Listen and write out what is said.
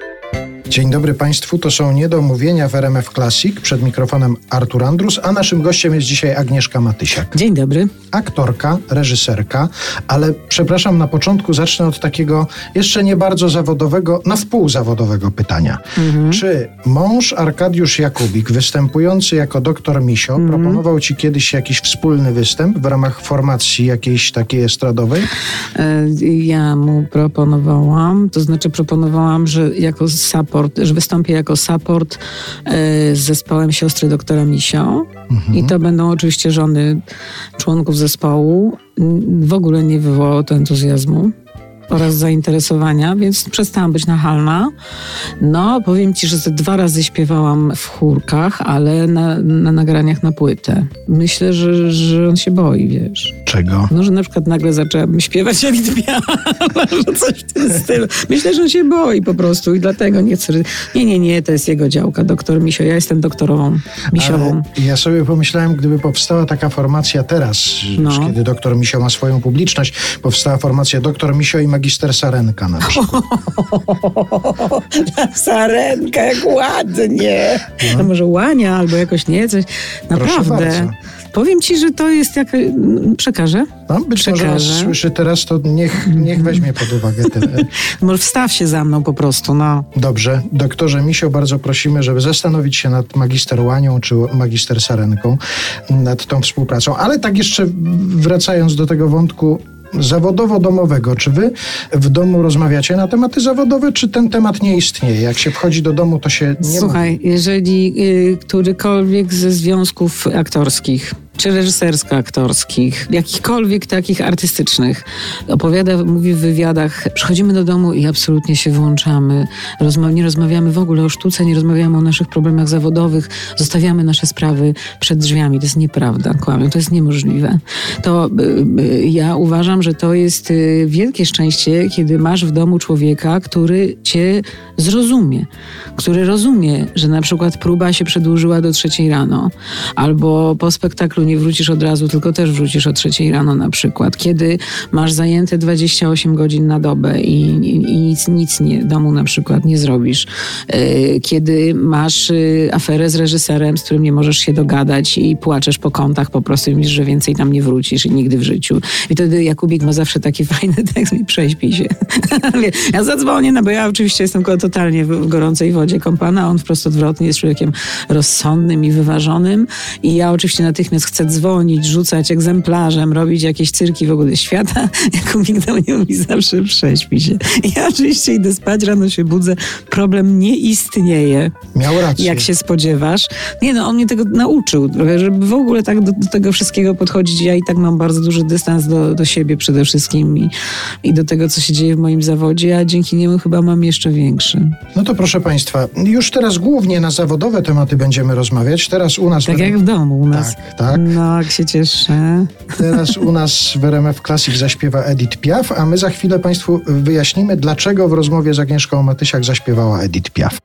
Thank you. Dzień dobry Państwu, to są Niedomówienia w RMF Classic. Przed mikrofonem Artur Andrus, a naszym gościem jest dzisiaj Agnieszka Matysiak. Dzień dobry. Aktorka, reżyserka, ale przepraszam, na początku zacznę od takiego jeszcze nie bardzo zawodowego, na wpół zawodowego pytania. Mhm. Czy mąż Arkadiusz Jakubik, występujący jako doktor Misio, mhm. proponował Ci kiedyś jakiś wspólny występ w ramach formacji jakiejś takiej estradowej? E, ja mu proponowałam, to znaczy proponowałam, że jako support support, że wystąpię jako support e, z zespołem siostry doktora Misio. Mhm. I to będą oczywiście żony członków zespołu. W ogóle nie wywołało to entuzjazmu oraz zainteresowania, więc przestałam być nachalna. No, powiem ci, że ze dwa razy śpiewałam w chórkach, ale na, na nagraniach na płytę. Myślę, że, że on się boi, wiesz. Czego? No, że na przykład nagle zaczęłabym śpiewać Edith Piaf, coś w tym stylu. Myślę, że on się boi po prostu i dlatego nie chce. Nie, nie, nie, to jest jego działka, doktor Misio. Ja jestem doktorową Misiową. Ale ja sobie pomyślałem, gdyby powstała taka formacja teraz, no. kiedy doktor Misio ma swoją publiczność, powstała formacja doktor Misio i magister Sarenka na przykład. Sarenka, jak ładnie. No. no. może łania albo jakoś nie, coś. Naprawdę. Powiem ci, że to jest jak... Przekażę? No, być Przekażę. może słyszy teraz, to niech, niech weźmie pod uwagę ten... może wstaw się za mną po prostu, no. Dobrze. Doktorze Misio, bardzo prosimy, żeby zastanowić się nad magister Łanią czy magister Sarenką, nad tą współpracą. Ale tak jeszcze wracając do tego wątku zawodowo-domowego. Czy wy w domu rozmawiacie na tematy zawodowe, czy ten temat nie istnieje? Jak się wchodzi do domu, to się nie Słuchaj, mówi. jeżeli y, którykolwiek ze związków aktorskich czy reżysersko-aktorskich, jakichkolwiek takich artystycznych. Opowiada, mówi w wywiadach, przychodzimy do domu i absolutnie się włączamy. Rozma nie rozmawiamy w ogóle o sztuce, nie rozmawiamy o naszych problemach zawodowych, zostawiamy nasze sprawy przed drzwiami. To jest nieprawda, kłamią, to jest niemożliwe. To y, y, ja uważam, że to jest y, wielkie szczęście, kiedy masz w domu człowieka, który cię zrozumie, który rozumie, że na przykład próba się przedłużyła do trzeciej rano, albo po spektaklu nie wrócisz od razu, tylko też wrócisz o trzeciej rano na przykład. Kiedy masz zajęte 28 godzin na dobę i, i, i nic, nic nie, domu na przykład nie zrobisz. E, kiedy masz y, aferę z reżyserem, z którym nie możesz się dogadać i płaczesz po kątach po prostu i mówisz, że więcej tam nie wrócisz nigdy w życiu. I wtedy Jakubik ma zawsze taki fajny tekst i prześpi się. ja zadzwonię, no bo ja oczywiście jestem totalnie w gorącej wodzie kąpana, on wprost odwrotnie jest człowiekiem rozsądnym i wyważonym i ja oczywiście natychmiast chcę dzwonić, rzucać egzemplarzem, robić jakieś cyrki w ogóle świata. Jakubik do mnie mówi zawsze prześpi się. Ja oczywiście idę spać, rano się budzę, problem nie istnieje. Miał rację. Jak się spodziewasz. Nie no, on mnie tego nauczył żeby w ogóle tak do, do tego wszystkiego podchodzić. Ja i tak mam bardzo duży dystans do, do siebie przede wszystkim i, i do tego, co się dzieje w moim zawodzie, a dzięki niemu chyba mam jeszcze większy. No to proszę Państwa, już teraz głównie na zawodowe tematy będziemy rozmawiać. Teraz u nas... Tak jak w domu u nas. Tak, tak. No, się cieszę. Teraz u nas w RMF Classic zaśpiewa Edith Piaf, a my za chwilę Państwu wyjaśnimy, dlaczego w rozmowie z Agnieszką Matysiak zaśpiewała Edith Piaf.